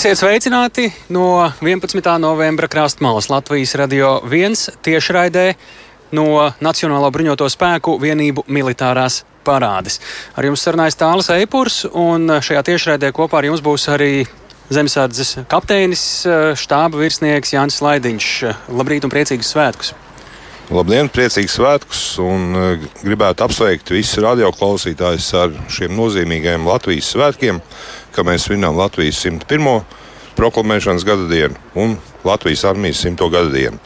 Esiet sveicināti no 11. novembra Krastmalas Latvijas radio 1 tiešraidē no Nacionālo bruņoto spēku vienību militārās parādes. Ar jums sarunājas Tāls Eipurs, un šajā tiešraidē kopā ar jums būs arī Zemesardzes kapteinis, štāba virsnieks Jānis Laidiņš. Labrīt un priecīgus svētkus! Labdien, priecīgs svētkus un uh, gribētu apsveikt visus radioklausītājus ar šiem nozīmīgajiem Latvijas svētkiem, ka mēs svinām Latvijas 101. proklamēšanas gada dienu un Latvijas armijas 100. gada dienu.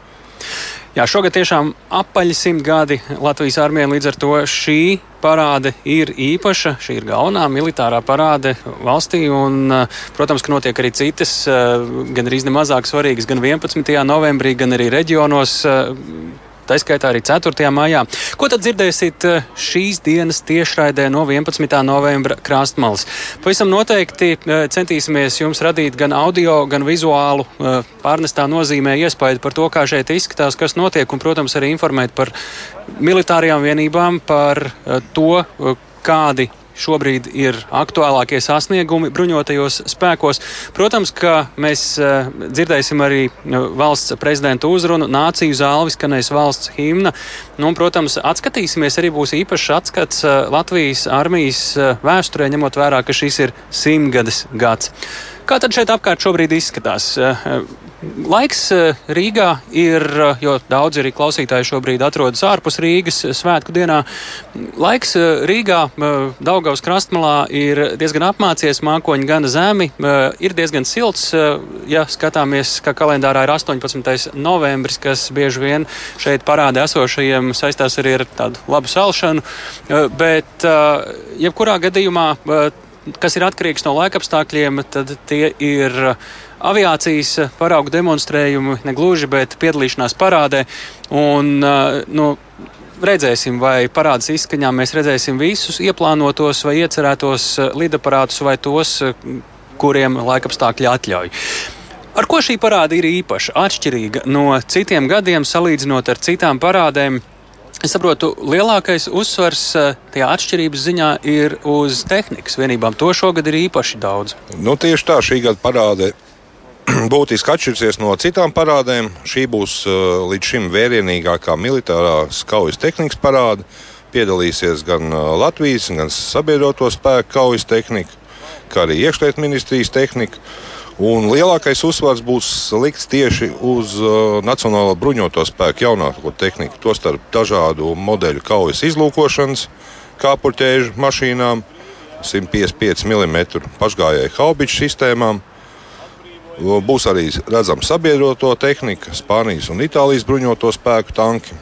Jā, šogad tiešām apaļi simt gadi Latvijas armijai, līdz ar to šī parāde ir īpaša. Šī ir galvenā militārā parāde valstī. Un, protams, ka notiek arī citas, gan arī nemazāk svarīgas, gan 11. novembrī, gan arī reģionos tā skaitā arī 4. maijā. Ko tad dzirdēsiet eh, šīs dienas tiešraidē no 11. novembra krāstmalas? Pavisam noteikti eh, centīsimies jums radīt gan audio, gan vizuālu eh, pārnestā nozīmē iespēju par to, kā šeit izskatās, kas notiek, un, protams, arī informēt par militārajām vienībām, par to, kādi šobrīd ir aktuālākie sasniegumi bruņotajos spēkos. Protams, ka mēs uh, dzirdēsim arī uh, valsts prezidenta uzrunu, nāciju zāli, skanēs valsts himna. Nu, un, protams, atskatīsimies, arī būs īpašs atskats uh, Latvijas armijas vēsturē, ņemot vērā, ka šis ir simtgades gads. Kā tad šeit apkārt šobrīd izskatās? Laiks eh, Rīgā ir, eh, jo daudz arī klausītāji šobrīd atrodas ārpus Rīgas eh, svētku dienā. Laiks Rīgā, Daugavas krastmalā ir diezgan apmācies, mākoņi gana zemi, ir diezgan silts, ja skatāmies, ka kalendārā ir 18. novembris, kas bieži vien šeit parāda esošajiem saistās arī ar tādu labu salšanu, bet jebkurā gadījumā kas ir atkarīgs no laikapstākļiem, tad tie ir aviācijas paraugu demonstrējumi, ne gluži, bet piedalīšanās parādē. Un, nu, redzēsim, vai parādas izskaņā mēs redzēsim visus ieplānotos vai iecerētos lidaparātus vai tos, kuriem laikapstākļi atļauj. Ar ko šī parāda ir īpaša, atšķirīga no citiem gadiem, salīdzinot ar citām parādēm? Es saprotu, lielākais uzsvars tajā atšķirības ziņā ir uz tehnikas vienībām. To šogad ir īpaši daudz. Nu, tieši tā, šī gada parāde būtiski atšķirsies no citām parādēm. Šī būs uh, līdz šim vērienīgākā militārā kaujas tehnikas parāde. Piedalīsies gan uh, Latvijas, gan sabiedroto spēku kaujas tehnika, kā arī iekšlietu ministrijas tehnika. Un lielākais uzsvars būs likts tieši uz uh, Nacionālo bruņoto spēku jaunāko tehniku, tostarp dažādu modeļu kaujas izlūkošanas, kāpuļķēžu mašīnām, 155 mm pašgājēju haubiču sistēmām Būs arī redzama sabiedroto tehnika, Spānijas un Itālijas bruņoto spēku tanki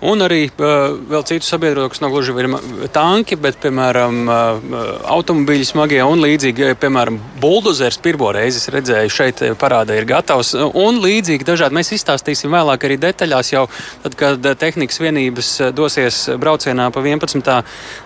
un arī uh, vēl citu sabiedrotu, kas nav gluži tanki, bet, piemēram, uh, automobīļi smagie un līdzīgi, piemēram, buldozers pirmo reizi redzēju šeit parādā ir gatavs, un līdzīgi dažādi. Mēs izstāstīsim vēlāk arī detaļās jau, tad, kad tehnikas vienības dosies braucienā pa 11.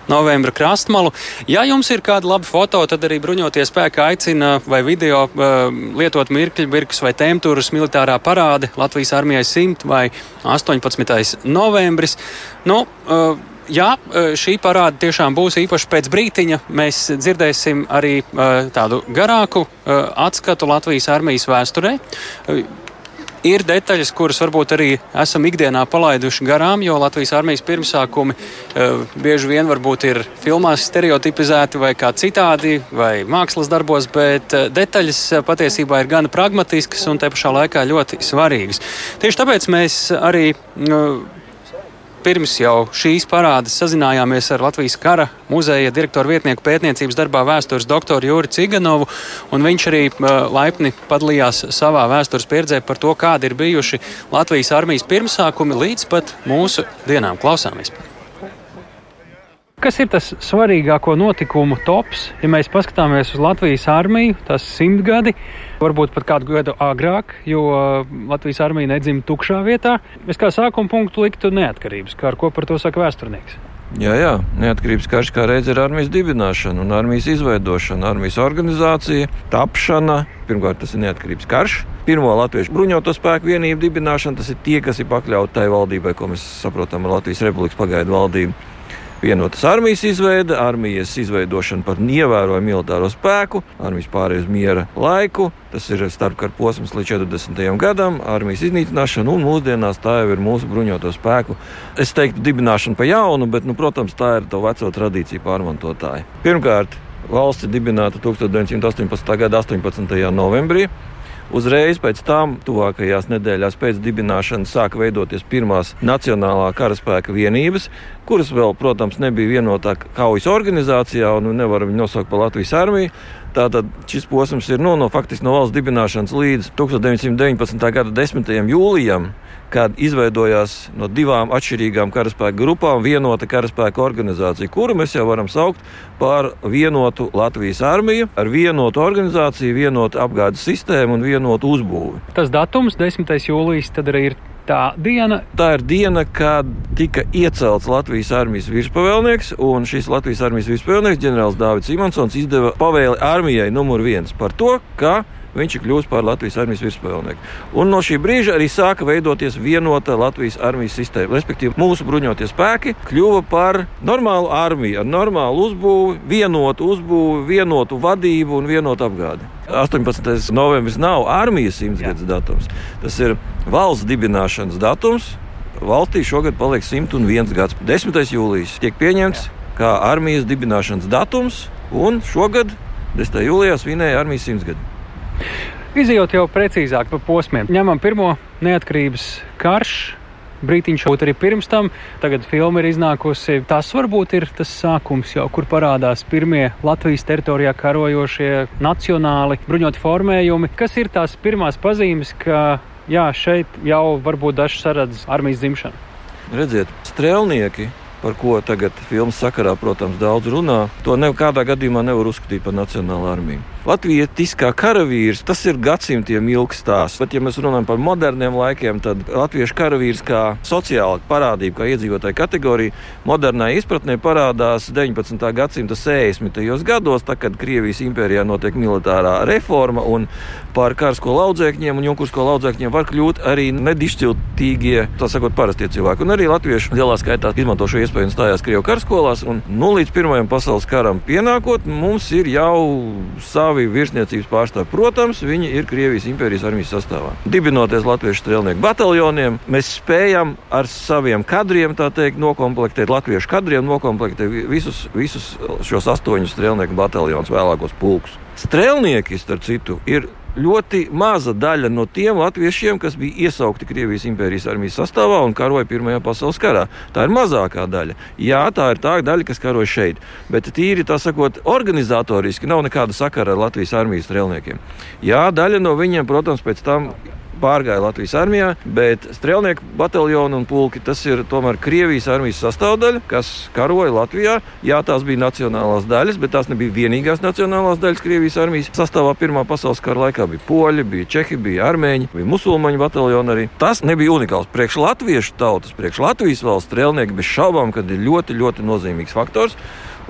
novembra krastmalu. Ja jums ir kāda laba foto, tad arī bruņoties spēki aicina vai video uh, lietot mirkļu vai temtūras militārā parāde Latvijas armijai 100 vai 18. novembra novembris. Nu, uh, Jā, uh, šī parāda tiešām būs īpaši pēc brītiņa. Mēs dzirdēsim arī uh, tādu garāku atskatu Latvijas armijas vēsturē. Ir detaļas, kuras varbūt arī esam ikdienā palaiduši garām, jo Latvijas armijas pirmsākumi bieži vien varbūt ir filmās stereotipizēti vai kā citādi, vai mākslas darbos, bet detaļas patiesībā ir gan pragmatiskas un te pašā laikā ļoti svarīgas. Tieši tāpēc mēs arī. Uh, pirms jau šīs parādes sazinājāmies ar Latvijas kara muzeja direktoru vietnieku pētniecības darbā vēstures doktoru Jūri Ciganovu, un viņš arī laipni padalījās savā vēstures pieredzē par to, kādi ir bijuši Latvijas armijas pirmsākumi līdz pat mūsu dienām. Klausāmies! Kas ir tas svarīgāko notikumu tops, ja mēs paskatāmies uz Latvijas armiju, tas simtgadi, varbūt pat kādu gadu agrāk, jo Latvijas armija nedzima tukšā vietā. Es kā sākuma punktu liktu neatkarības karu, ko par to saka vēsturnieks. Jā, jā, neatkarības karš kā reiz ir armijas dibināšana un armijas izveidošana, armijas organizācija, tapšana. Pirmkārt, tas ir neatkarības karš. Pirmo latviešu bruņoto spēku vienību dibināšana, tas ir tie, kas ir pakļauti tai valdībai, ko mēs saprotam ar Latvijas Republikas pagaidu valdību. Vienotas armijas izveide, armijas izveidošana par ievērojumu militāro spēku, armijas pārējais miera laiku. Tas ir starpkara posms līdz 40. gadam, armijas iznīcināšana, un mūsdienās tā jau ir mūsu bruņoto spēku. Es teiktu, dibināšana pa jaunu, bet, nu, protams, tā ir to veco tradīciju pārmantotāja. Pirmkārt, valsts dibināta 1918. gada 18. novembrī. Uzreiz pēc tam, tuvākajās nedēļās pēc dibināšanas, sāka veidoties pirmās Nacionālā karaspēka vienības, kuras vēl, protams, nebija vienotā kaujas organizācijā, un nevaram viņu nosaukt par Latvijas armiju. Tātad šis posms ir no, no, faktiski no valsts dibināšanas līdz 1919. gada 10. jūlijam kad izveidojās no divām atšķirīgām karaspēka grupām vienota karaspēka organizācija, kuru mēs jau varam saukt par vienotu Latvijas armiju, ar vienotu organizāciju, vienotu apgādes sistēmu un vienotu uzbūvi. Tas datums, 10. jūlijas, tad arī ir tā diena. Tā ir diena, kad tika iecelts Latvijas armijas virspavēlnieks, un šis Latvijas armijas virspavēlnieks, ģenerālis Dārvids Simonsons, izdeva pavēli armijai numur viens par to, ka viņš ir kļuvis par Latvijas armijas virspavēlnieku. Un no šī brīža arī sāka veidoties vienota Latvijas armijas sistēma. Respektīvi, mūsu bruņotie spēki kļuva par normālu armiju, ar normālu uzbūvi, vienotu uzbūvi, vienotu vadību un vienotu apgādi. 18. novembris nav armijas simtgadus datums. Tas ir valsts dibināšanas datums. Valstī šogad paliek 101 gads. 10. jūlijas tiek pieņemts kā armijas dibināšanas datums, un šogad 10. jūlijā svinēja armijas simtgadu. Izejot jau precīzāk par posmiem, ņemam pirmo neatkarības karš. Brītiņš kaut arī pirms tam, tagad filma ir iznākusi. Tas varbūt ir tas sākums, jau, kur parādās pirmie Latvijas teritorijā karojošie nacionāli bruņoti formējumi. Kas ir tās pirmās pazīmes, ka jā, šeit jau varbūt dažs saredz armijas dzimšanu? Redziet, strēlnieki par ko tagad filmas sakarā, protams, daudz runā, to nekādā gadījumā nevar uzskatīt par nacionālu armiju. Latvijiskā karavīrs tas ir gadsimtiem ilgs stāsts. Bet, ja mēs runājam par moderniem laikiem, tad latviešu karavīrs kā sociāla parādība, kā iedzīvotāja kategorija, modernā izpratnē parādās 19. gadsimta 60. gados, tad, kad Krievijas impērijā notiek militārā reforma un par karsko laudzēkņiem un junkursko laudzēkņiem var kļūt arī nedišciltīgie, tā sakot, parastie cilvēki. Un arī latvieši lielā skaitā izmanto šo iespēju un stājās Krievijas karskolās. Un, nu, līdz Pirmajam pasaules karam pienākot, mums ir jau savi savi virsniecības pārstāvji. Protams, viņi ir Krievijas impērijas armijas sastāvā. Dibinoties latviešu strēlnieku bataljoniem, mēs spējam ar saviem kadriem, teikt, nokomplektēt latviešu kadriem, nokomplektēt visus, visus šos astoņus strēlnieku bataljonus, vēlākos pulkus. Strēlnieki, starp citu, ir ļoti maza daļa no tiem latviešiem, kas bija iesaukti Krievijas impērijas armijas sastāvā un karoja Pirmajā pasaules karā. Tā ir mazākā daļa. Jā, tā ir tā daļa, kas karoja šeit. Bet tīri tā sakot, organizatoriski nav nekāda sakara ar Latvijas armijas strēlniekiem. Jā, daļa no viņiem, protams, pēc tam pārgāja Latvijas armijā, bet strēlnieku bataljonu un pulki tas ir tomēr Krievijas armijas sastāvdaļa, kas karoja Latvijā. Jā, tās bija nacionālās daļas, bet tās nebija vienīgās nacionālās daļas Krievijas armijas sastāvā. Pirmā pasaules kara laikā bija poļi, bija čehi, bija armēņi, bija musulmaņu bataljoni arī. Tas nebija unikāls. Priekš latviešu tautas, priekš Latvijas valsts strēlnieki bez šaubām, kad ir ļoti, ļoti nozīmīgs faktors.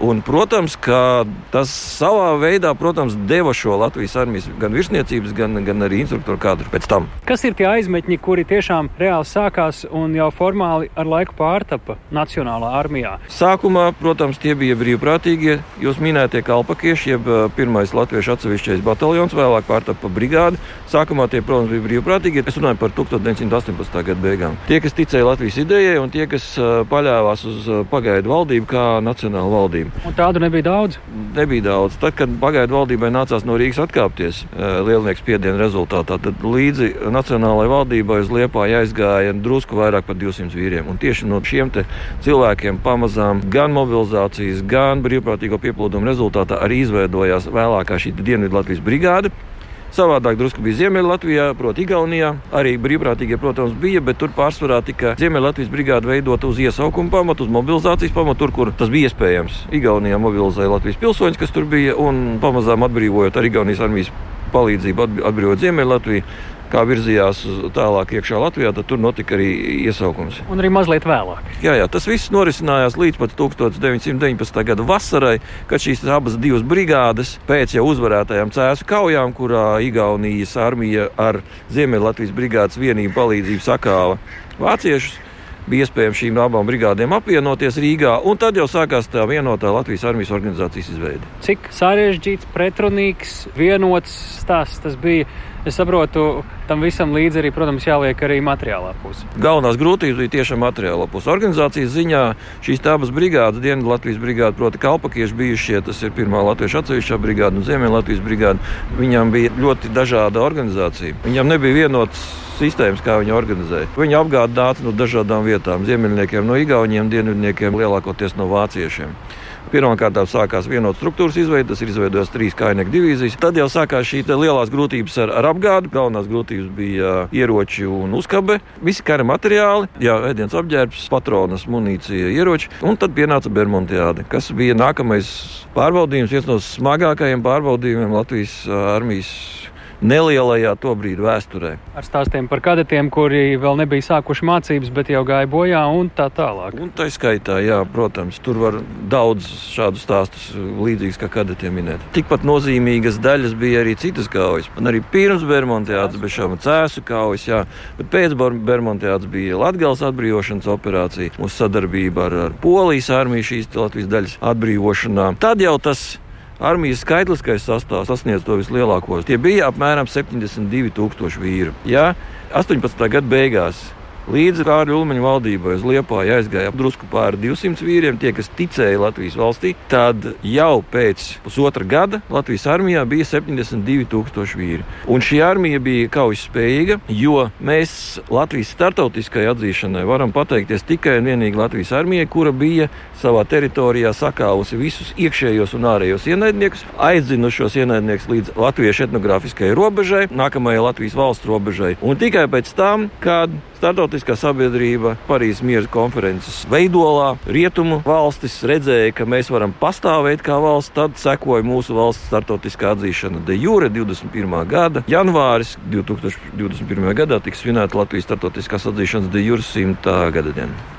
Un, protams, ka tas savā veidā protams, deva šo Latvijas armijas gan virsniecības, gan, gan arī instruktoru kadru pēc tam. Kas ir tie aizmetņi, kuri tiešām reāli sākās un jau formāli ar laiku pārtapa Nacionālā armijā? Sākumā, protams, tie bija brīvprātīgie. Jūs minētie kalpakieši, jeb pirmais latviešu atsevišķais bataljons, vēlāk pārtapa brigāde. Sākumā tie, protams, bija brīvprātīgie. Es runāju par 1918. gada beigām. Tie, kas ticēja Latvijas idejai un tie, kas paļāvās uz pagaidu valdību kā nacionālu valdību valdību. Un tādu nebija daudz? Nebija daudz. Tad, kad pagaidu valdībai nācās no Rīgas atkāpties eh, lielnieks spiediena rezultātā, tad līdzi Nacionālajai valdībai uz Liepāju aizgāja drusku vairāk par 200 vīriem. Un tieši no šiem cilvēkiem pamazām gan mobilizācijas, gan brīvprātīgo pieplūdumu rezultātā arī izveidojās vēlākā šī Dienvidu Latvijas brigāde. Savādāk drusku bija Ziemeļlatvijā, proti, Igaunijā. Arī brīvprātīgie, protams, bija, bet tur pārsvarā tika Ziemeļlatvijas brigāde veidota uz iesaukuma pamatu, uz mobilizācijas pamatu, tur, kur tas bija iespējams. Igaunijā mobilizēja Latvijas pilsoņus, kas tur bija, un pamazām atbrīvojot ar Igaunijas armijas palīdzību, atbrīvot Ziemeļlatviju kā virzījās tālāk iekšā Latvijā, tad tur notika arī iesaukums. Un arī mazliet vēlāk. Jā, jā tas viss norisinājās līdz pat 1919. gada vasarai, kad šīs abas divas brigādes pēc jau uzvarētajām cēsu kaujām, kurā Igaunijas armija ar Ziemeļlatvijas brigādes vienību palīdzību sakāva vāciešus. Bija iespējams šīm abām brigādēm apvienoties Rīgā, un tad jau sākās tā vienotā Latvijas armijas organizācijas izveide. Cik sarežģīts, pretrunīgs, vienots stāsts tas bija? Es saprotu, tam visam līdzi arī, protams, jāliek arī materiālā puse. Galvenās grūtības bija tieši materiālā puse. Organizācijas ziņā šīs abas brigādes, Dienvidu Latvijas brigāde, proti, kalpakieši bijušie, tas ir pirmā Latvijas atsevišķā brigāde un Ziemeļ Latvijas brigāde. Viņām bija ļoti dažāda organizācija. Viņām nebija vienots sistēmas, kā viņi organizēja. Viņi apgādāja no dažādām vietām - ziemeļniekiem no Igauniem, dienvidniekiem lielākoties no vāciešiem. Pirmkārt, sākās vienot struktūras izveide, tas ir izveidojis trīs kainieku divīzijas. Tad jau sākās šī lielās grūtības ar, ar apgādi. Galvenās grūtības bija ieroči un uzkabe, visi kara materiāli, jā, ēdienas apģērbs, patronas, munīcija, ieroči. Un tad pienāca Bermontiāde, kas bija nākamais pārbaudījums, viens no smagākajiem pārbaudījumiem Latvijas armijas nelielajā to brīdi vēsturē. Ar stāstiem par kadetiem, kuri vēl nebija sākuši mācības, bet jau gāja bojā un tā tālāk. Un tā skaitā, jā, protams, tur var daudz šādu stāstus līdzīgus kā kadetiem minēt. Tikpat nozīmīgas daļas bija arī citas kaujas. Un arī pirms Bermontiāts bija šāda cēsu kaujas, jā, bet pēc Bermontiāts bija Latgales atbrīvošanas operācija, mūsu sadarbība ar, ar Polijas armiju šīs Latvijas daļas atbrīvošanā. Tad jau tas Armijas skaitliskais sastāvs sasniedz to vislielāko. Tie bija apmēram 72,000 vīri. Ja 18. gada beigās Līdz Kārļa Ulmaņa valdībai uz Liepāju aizgāja drusku pāri 200 vīriem, tie, kas ticēja Latvijas valstī. Tad jau pēc pusotra gada Latvijas armijā bija 72,000 vīri. Un šī armija bija kaujas spējīga, jo mēs Latvijas startautiskai atzīšanai varam pateikties tikai un vienīgi Latvijas armijai, kura bija savā teritorijā sakāvusi visus iekšējos un ārējos ienaidniekus, aizdzinušos ienaidniekus līdz Latvijas etnogrāfiskajai robežai, nākamajai Latvijas valsts robežai. Un tikai pēc tam, kad Startautiskā sabiedrība Parīzes miera konferences veidolā rietumu valstis redzēja, ka mēs varam pastāvēt kā valsts, tad sekoja mūsu valsts startautiskā atzīšana de jure 21. gada janvāris 2021. gadā tiks svinēta Latvijas startautiskās atzīšanas de jure simtā gada diena.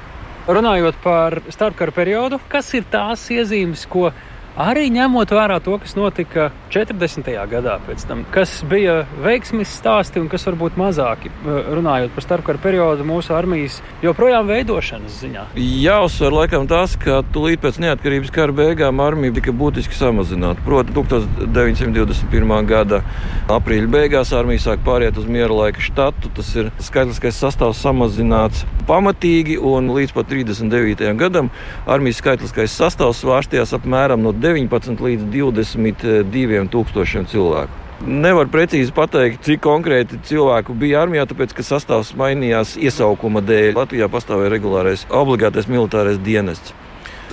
Runājot par starpkara periodu, kas ir tās iezīmes, ko Arī ņemot vērā to, kas notika 40. gadā, tam, kas bija veiksmīgs stāsti un kas varbūt mazāki, runājot par starpkara periodu mūsu armijas joprojām veidošanas ziņā. Jāuzsver laikam tas, ka tūlīt pēc neatkarības kara beigām armija tika būtiski samazināta. Proti, 1921. gada aprīļa beigās armija sāk pāriet uz miera laika štatu. Tas ir skaitliskais sastāvs samazināts pamatīgi, un līdz pat 39. gadam armijas skaitliskais sastāvs svārstījās apmēram no 19 līdz 22 tūkstošiem cilvēku. Nevar precīzi pateikt, cik konkrēti cilvēku bija armijā, tāpēc ka sastāvs mainījās iesaukuma dēļ. Latvijā pastāvēja regulārais obligātais militārais dienests.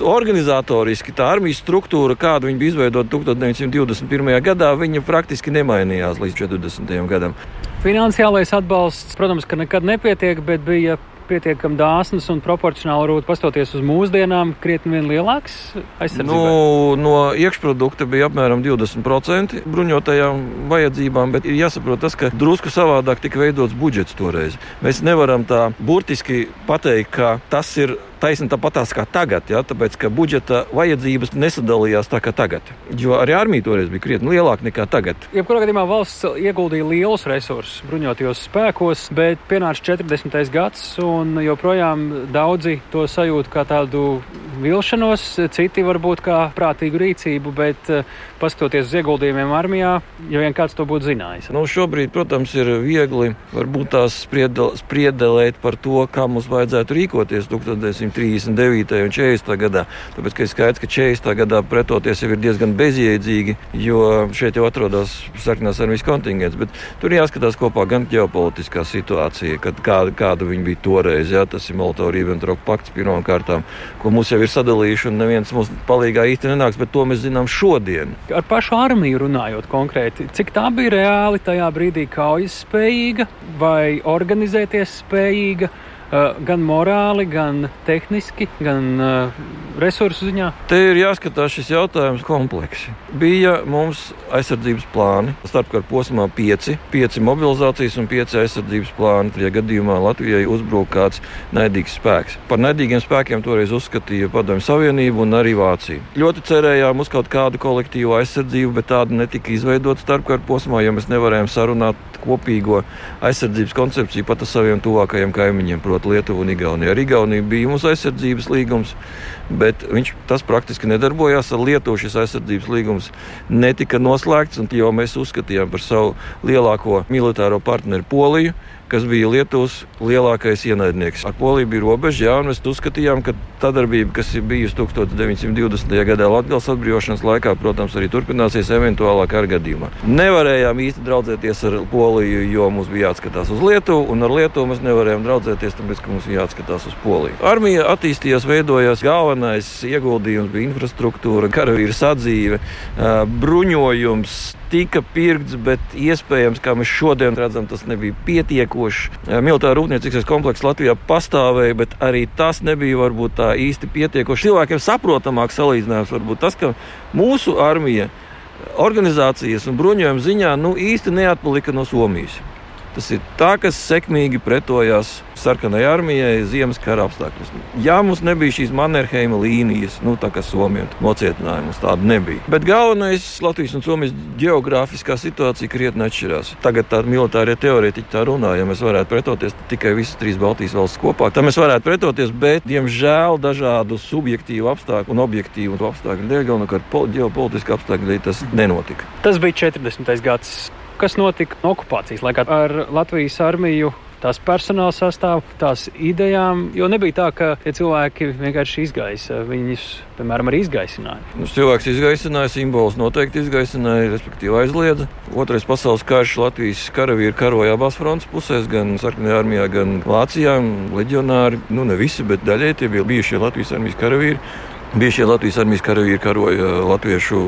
Organizatoriski tā armijas struktūra, kādu viņa bija izveidota 1921. gadā, viņa praktiski nemainījās līdz 40. gadam. Finansiālais atbalsts, protams, nekad nepietiek, bet bija pietiekami dāsnas un proporcionāli varbūt pastoties uz mūsdienām, krietni vien lielāks aizsardzībai? Nu, no iekšprodukta bija apmēram 20% bruņotajām vajadzībām, bet ir jāsaprot tas, ka drusku savādāk tika veidots budžets toreiz. Mēs nevaram tā burtiski pateikt, ka tas ir taisni tāpatās kā tagad, ja, tāpēc ka budžeta vajadzības nesadalījās tā kā tagad. Jo arī armija toreiz bija krietni lielāka nekā tagad. Jebkurā gadījumā valsts ieguldīja lielus resursus bruņotajos spēkos, bet pienāca 40. gads un joprojām daudzi to sajūt kā tādu vilšanos, citi varbūt kā prātīgu rīcību, bet eh, paskatoties uz ieguldījumiem armijā, ja vien kāds to būtu zinājis. Nu, šobrīd, protams, ir viegli varbūt tās spriedelēt par to, kā mums vajadzētu rīkoties 1900. 39. un 40. gadā. Tāpēc ir skaidrs, ka 40. gadā pretoties jau ir diezgan bezjēdzīgi, jo šeit jau atrodas sarkanās armijas kontingents. Bet tur jāskatās kopā gan ģeopolitiskā situācija, kāda, kāda viņa bija toreiz. Jā, tas ir Molotov-Ribbentrop pakts pirmām kārtām, ko mums jau ir sadalījuši, un neviens mums palīgā īsti nenāks, bet to mēs zinām šodien. Ar pašu armiju runājot konkrēti, cik tā bija reāli tajā brīdī kaujas spējīga vai organizēties spējīga? Eh, gan morāli, gan tehniski, gan uh, resursu ziņā? Te ir jāskatās šis jautājums kompleksi. Bija mums aizsardzības plāni, starpkara posmā pieci, pieci mobilizācijas un pieci aizsardzības plāni. Ja gadījumā Latvijai uzbruk kāds naidīgs spēks. Par naidīgiem spēkiem toreiz uzskatīja Padomju Savienību un arī Vācija. Ļoti cerējām uz kaut kādu kolektīvu aizsardzību, bet tāda netika izveidota starpkara posmā, jo mēs nevarējām sarunāt kopīgo aizsardzības koncepciju pat ar saviem tuvākajiem kaimiņiem. Protams starp Lietuvu un Igauniju. Ar Igauniju bija mums aizsardzības līgums, bet viņš tas praktiski nedarbojās. Ar Lietuvu šis aizsardzības līgums netika noslēgts, jo mēs uzskatījām par savu lielāko militāro partneri Poliju kas bija Lietuvas lielākais ienaidnieks. Ar Poliju bija robeža, jā, un mēs uzskatījām, ka tā darbība, kas ir bijusi 1920. gadā Latvijas atbrīvošanas laikā, protams, arī turpināsies eventuālā kara gadījumā. Nevarējām īsti draudzēties ar Poliju, jo mums bija jāatskatās uz Lietuvu, un ar Lietuvu mēs nevarējām draudzēties, tāpēc, ka mums bija jāatskatās uz Poliju. Armija attīstījās, veidojās, galvenais ieguldījums bija infrastruktūra, karavīra sadzīve, bruņojums tika pirkts, bet iespējams, kā mēs šodien redzam, tas nebija pietiekoši. Militāra rūpniecības komplekss Latvijā pastāvēja, bet arī tas nebija varbūt tā īsti pietiekoši. Cilvēkiem saprotamāk salīdzinājums varbūt tas, ka mūsu armija organizācijas un bruņojuma ziņā nu, īsti neatpalika no Somijas. Tas ir tā, kas sekmīgi pretojās sarkanai armijai ziemas kara apstākļos. Jā, mums nebija šīs Mannerheima līnijas, nu, tā kā Somija nocietinājuma mums tāda nebija. Bet galvenais Latvijas un Somijas geogrāfiskā situācija krietni atšķirās. Tagad tā militārie teorētiķi tā runā, ja mēs varētu pretoties tikai visas trīs Baltijas valsts kopā, tad mēs varētu pretoties, bet, diemžēl, dažādu subjektīvu apstākļu un objektīvu apstākļu dēļ, galvenokārt ģeopolitisku apstākļu dēļ, tas nenotika. Tas bija 40. gadsimts kas notika okupācijas laikā ar Latvijas armiju tās personāla sastāvu, tās idejām. Jo nebija tā, ka tie cilvēki vienkārši izgaisa. Viņus, piemēram, arī izgaisināja. Nu, cilvēks izgaisināja, simbols noteikti izgaisināja, respektīvi aizliedza. Otrais pasaules karš Latvijas karavīri karoja abās frontes pusēs, gan sarkanajā armijā, gan Vācijā. Leģionāri, nu ne visi, bet daļai tie bija bijušie Latvijas armijas karavīri. Bijušie Latvijas armijas karavīri karoja latviešu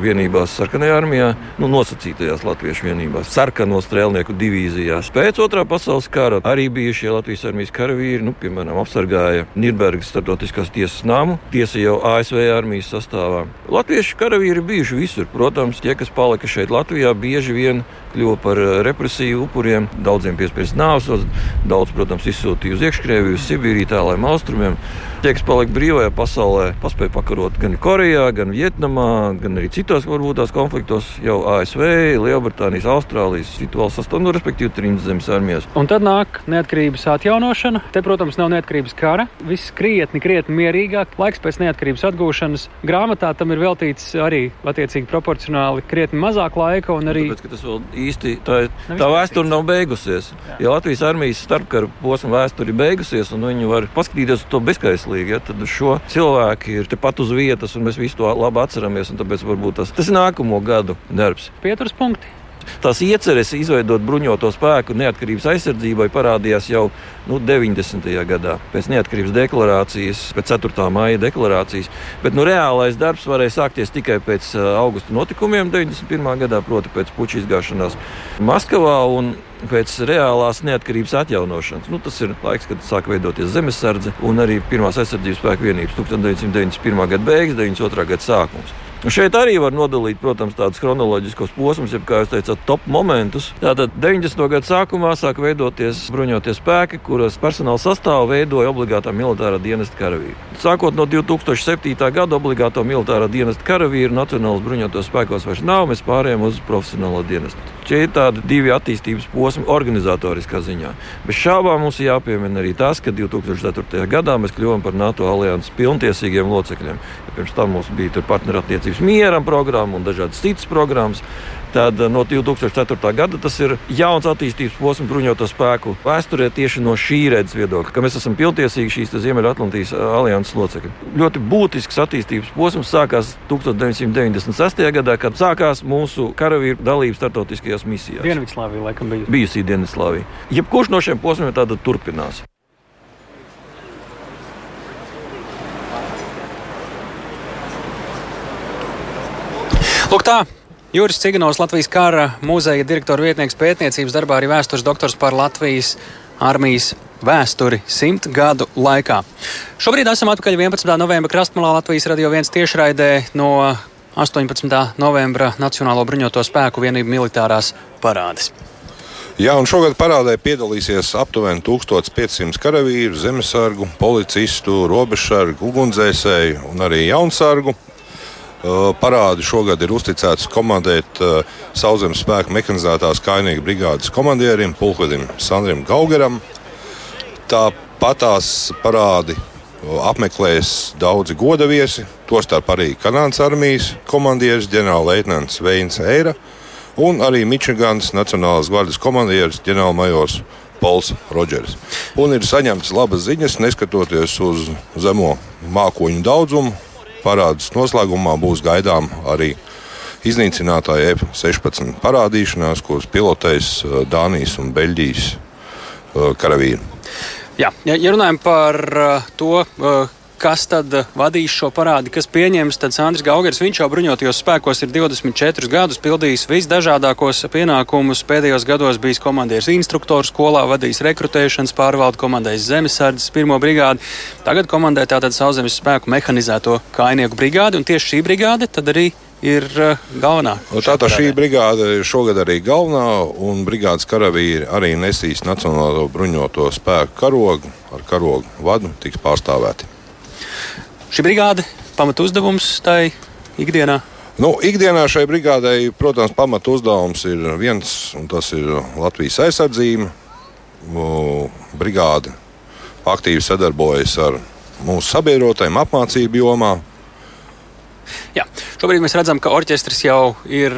vienībās, sarkanajā armijā, nu, nosacītajās latviešu vienībās, sarkano strēlnieku divīzijās. Pēc otrā pasaules kara arī bijušie Latvijas armijas karavīri, nu, piemēram, apsargāja Nīderlandes starptautiskās tiesas nāmu, tiesa jau ASV armijas sastāvā. Latviešu karavīri bijuši visur. Protams, tie, kas palika šeit Latvijā, bieži vien kļuva par represiju upuriem. Daudziem piespiest nāvsos, daudz, protams, izsūtīja uz iekškrieviju, uz Sibīriju, tālāk austrumiem. Tie, kas palika brīvajā pasaulē, paspēja pakarot gan Korejā, gan Vietnamā, gan arī citos varbūt tās konfliktos, jau ASV, Lielbritānijas, Austrālijas, citu valstu sastāvā, nu, respektīvi trījus zemes armijas. Un tad nāk neatkarības atjaunošana. Te, protams, nav neatkarības kara. Viss krietni, krietni mierīgāk. Laiks pēc neatkarības atgūšanas grāmatā tam ir veltīts arī attiecīgi proporcionāli krietni mazāk laika. Arī... Tāpēc, tas vēl īsti tā, tā vēsture nav beigusies. Jā. Ja Latvijas armijas starpkara posma vēsture ir beigusies, un viņi var paskatīties uz to bezskaislīgi mākslīgi. Ja, tad šo cilvēki ir tepat uz vietas, un mēs visu to labi atceramies. Tāpēc varbūt tas, tas ir nākamo gadu darbs. Pieturas punkti. Tās ieceres izveidot bruņoto spēku neatkarības aizsardzībai parādījās jau nu, 90. gadā, pēc neatkarības deklarācijas, pēc 4. maija deklarācijas. Bet nu, reālais darbs varēja sākties tikai pēc augusta notikumiem 91. gadā, proti, pēc puča izgāšanās Maskavā. Un, pēc reālās neatkarības atjaunošanas. Nu, tas ir laiks, kad sāk veidoties zemesardze un arī pirmās aizsardzības spēku vienības 1991. gada beigas, 92. gada sākums. Šeit arī var nodalīt, protams, tādus chronoloģiskos posmus, jeb, kā jūs teicāt, top momentus. Tātad 90. gada sākumā sāk veidoties bruņoties spēki, kuras personāla sastāvu veidoja obligātā militārā dienesta karavīri. Sākot no 2007. gada obligāto militārā dienesta karavīru Nacionālas bruņotos spēkos vairs nav, mēs pārējām uz profesionālo dienestu. Šie ir tādi divi attīstības posmi organizatoriskā ziņā. Bez šābām mums jāpiemina arī tas, ka 2004. gadā mēs kļuvām par NATO alianses pilntiesīgiem locekļiem. Pirms tam mums bija partnerattiecības mieram programma un dažādas citas programmas. Tad eh, no 2004. gada tas ir jauns attīstības posms bruņoto spēku vēsturē tieši no šī redzes viedokļa, ka mēs esam pilntiesīgi šīs Ziemeļatlantijas eh, alianses locekļi. Ļoti būtisks attīstības posms sākās 1996. gadā, kad sākās mūsu karavīru dalība starptautiskajās misijās. Dienvidslāvija laikam bija. Bijusī Dienvidslāvija. Jebkurš no šiem posmiem tāda turpinās. Lūk, tā Juris Ciganovs, Latvijas kara muzeja direktora vietnieks pētniecības darbā, arī vēstures doktors par Latvijas armijas vēsturi simt gadu laikā. Šobrīd esam atpakaļ 11. novembra krastmalā Latvijas radio viens tiešraidē no 18. novembra Nacionālo bruņoto spēku vienību militārās parādes. Jā, un šogad parādē piedalīsies aptuveni 1500 karavīru, zemesargu, policistu, robežsargu, ugunsdzēsēju un arī jaunsargu. Uh, parādi šogad ir uzticēts komandēt uh, Sauszemes spēku mehanizētās kainīga brigādes komandierim, pulkvedim Sandrim Gaugaram. Tā Tāpat tās parādi apmeklēs daudzi godaviesi, tostarp arī Kanādas armijas komandieris ģenerālleitnants Veins Eira un arī Mičigānas Nacionālās gvardas komandieris ģenerālmajors Pols Rodžers. Un ir saņemts labas ziņas, neskatoties uz zemo mākoņu daudzumu. Parādas noslēgumā būs gaidām arī iznīcinātāja F-16 parādīšanās, kuras pilotēs Dānijas un Beļģijas karavīri. Jā, ja, ja runājam par uh, to, kas tad vadīs šo parādi, kas pieņems, tad Sandrs Gaugers, viņš jau bruņotajos spēkos ir 24 gadus, pildījis visdažādākos pienākumus. Pēdējos gados bijis komandieris instruktors skolā, vadījis rekrutēšanas pārvaldu, komandējis zemesardzes pirmo brigādi. Tagad komandē tātad sauszemes spēku mehanizēto kainieku brigādi, un tieši šī brigāde tad arī ir uh, galvenā. Tātad šī brigāde šogad arī galvenā, un brigādes karavīri arī nesīs Nacionālo bruņoto spēku karogu ar karogu vadu, tiks pārstāvēti. Šī brigāde pamatu uzdevums tai ikdienā. Nu, ikdienā šai brigādei, protams, pamatu uzdevums ir viens, un tas ir Latvijas aizsardzība. Brigāde aktīvi sadarbojas ar mūsu sabiedrotajiem apmācību jomā, Jā. Šobrīd mēs redzam, ka orķestris jau ir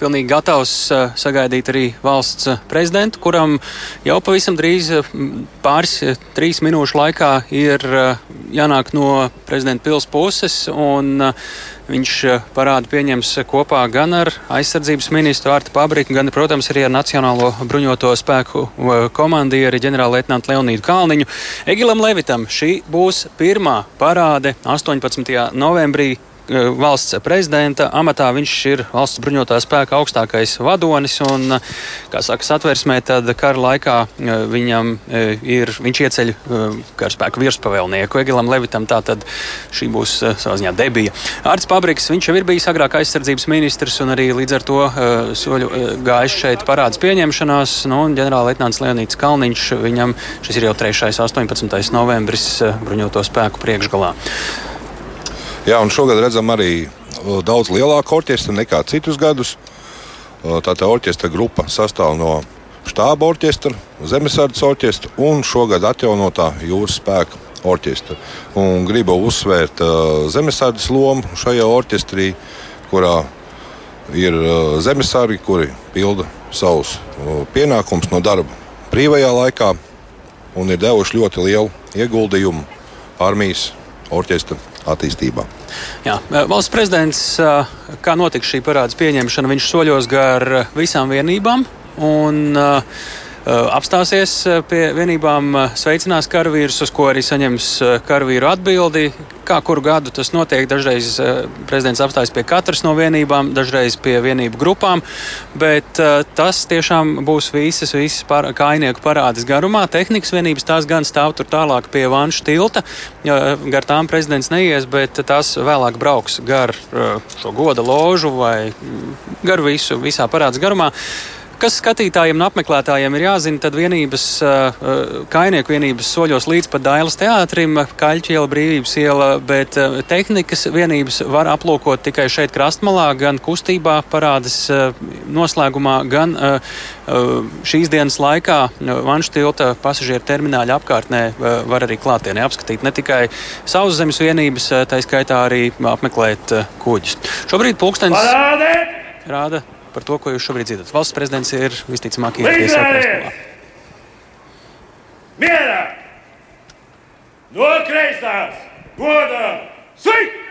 pilnīgi gatavs uh, sagaidīt arī valsts uh, prezidentu, kuram jau pavisam drīz, pāris, trīs minūšu laikā, ir jānāk no prezidenta pils puses. Viņš parādu pieņems kopā gan ar aizsardzības ministru Artu Pabriku, gan, protams, arī ar Nacionālo bruņoto spēku komandieri ģenerālleitnantu Leonīdu Kalniņu. Egilam Levitam šī būs pirmā parāde 18. novembrī Eh, valsts prezidenta amatā. Viņš ir valsts bruņotā spēka augstākais vadonis. Un, eh, kā saka, satversmē, tad kara laikā eh, viņam ir, viņš ieceļ karaspēku virspavēlnieku Egilam Levitam. Tātad šī būs savā ziņā debija. Ārts Pabriks, viņš jau ir bijis agrāk aizsardzības ministrs un arī līdz ar to soļu gājis šeit parāds pieņemšanās. Nu, ģenerālleitnants Leonīts Kalniņš, viņam šis ir jau 3. 18. novembris bruņoto spēku priekšgalā. Jā, un šogad redzam arī daudz lielāku orķestru nekā citus gadus. Tātad orķestra grupa sastāv no štāba orķestra, zemesardzes orķestra un šogad atjaunotā jūras spēka orķestra. Un gribu uzsvērt uh, zemesardzes lomu šajā orķestrī, kurā ir uh, zemesargi, kuri pilda savus uh, pienākumus no darba brīvajā laikā un ir devuši ļoti lielu ieguldījumu armijas orķestra attīstībā. Jā, valsts prezidents, kā notiks šī parādas pieņemšana, viņš soļos gar visām vienībām. Un, uh, apstāsies eh, pie vienībām, eh, sveicinās karavīrus, uz ko arī saņems karavīru atbildi. Kā kuru gadu tas notiek, dažreiz prezidents apstājas pie katras no vienībām, dažreiz pie vienību grupām, bet tas tiešām būs visas, visas par, kainieku parādes garumā. Tehnikas vienības tās gan stāv tur tālāk pie Vanša tilta, gar tām prezidents neies, bet tās vēlāk brauks gar šo goda ložu vai mm, gar visu, visā parādes garumā. Kas skatītājiem un apmeklētājiem ir jāzina, tad vienības, kainieku vienības soļos līdz pat Dailas teātrim, Kaļķa iela, Brīvības iela, bet tehnikas vienības var aplūkot tikai šeit krastmalā, gan kustībā parādas noslēgumā, gan šīs dienas laikā Vanšu tilta pasažieru termināļa apkārtnē var arī klātienē apskatīt ne tikai sauszemes vienības, tā skaitā arī apmeklēt kuģus. Šobrīd pulkstenis rāda par to, ko jūs šobrīd dzirdat. Valsts prezidents ir visticamāk ieradies Prestolā. Mierā! No kreisās! Godā! Sveiki!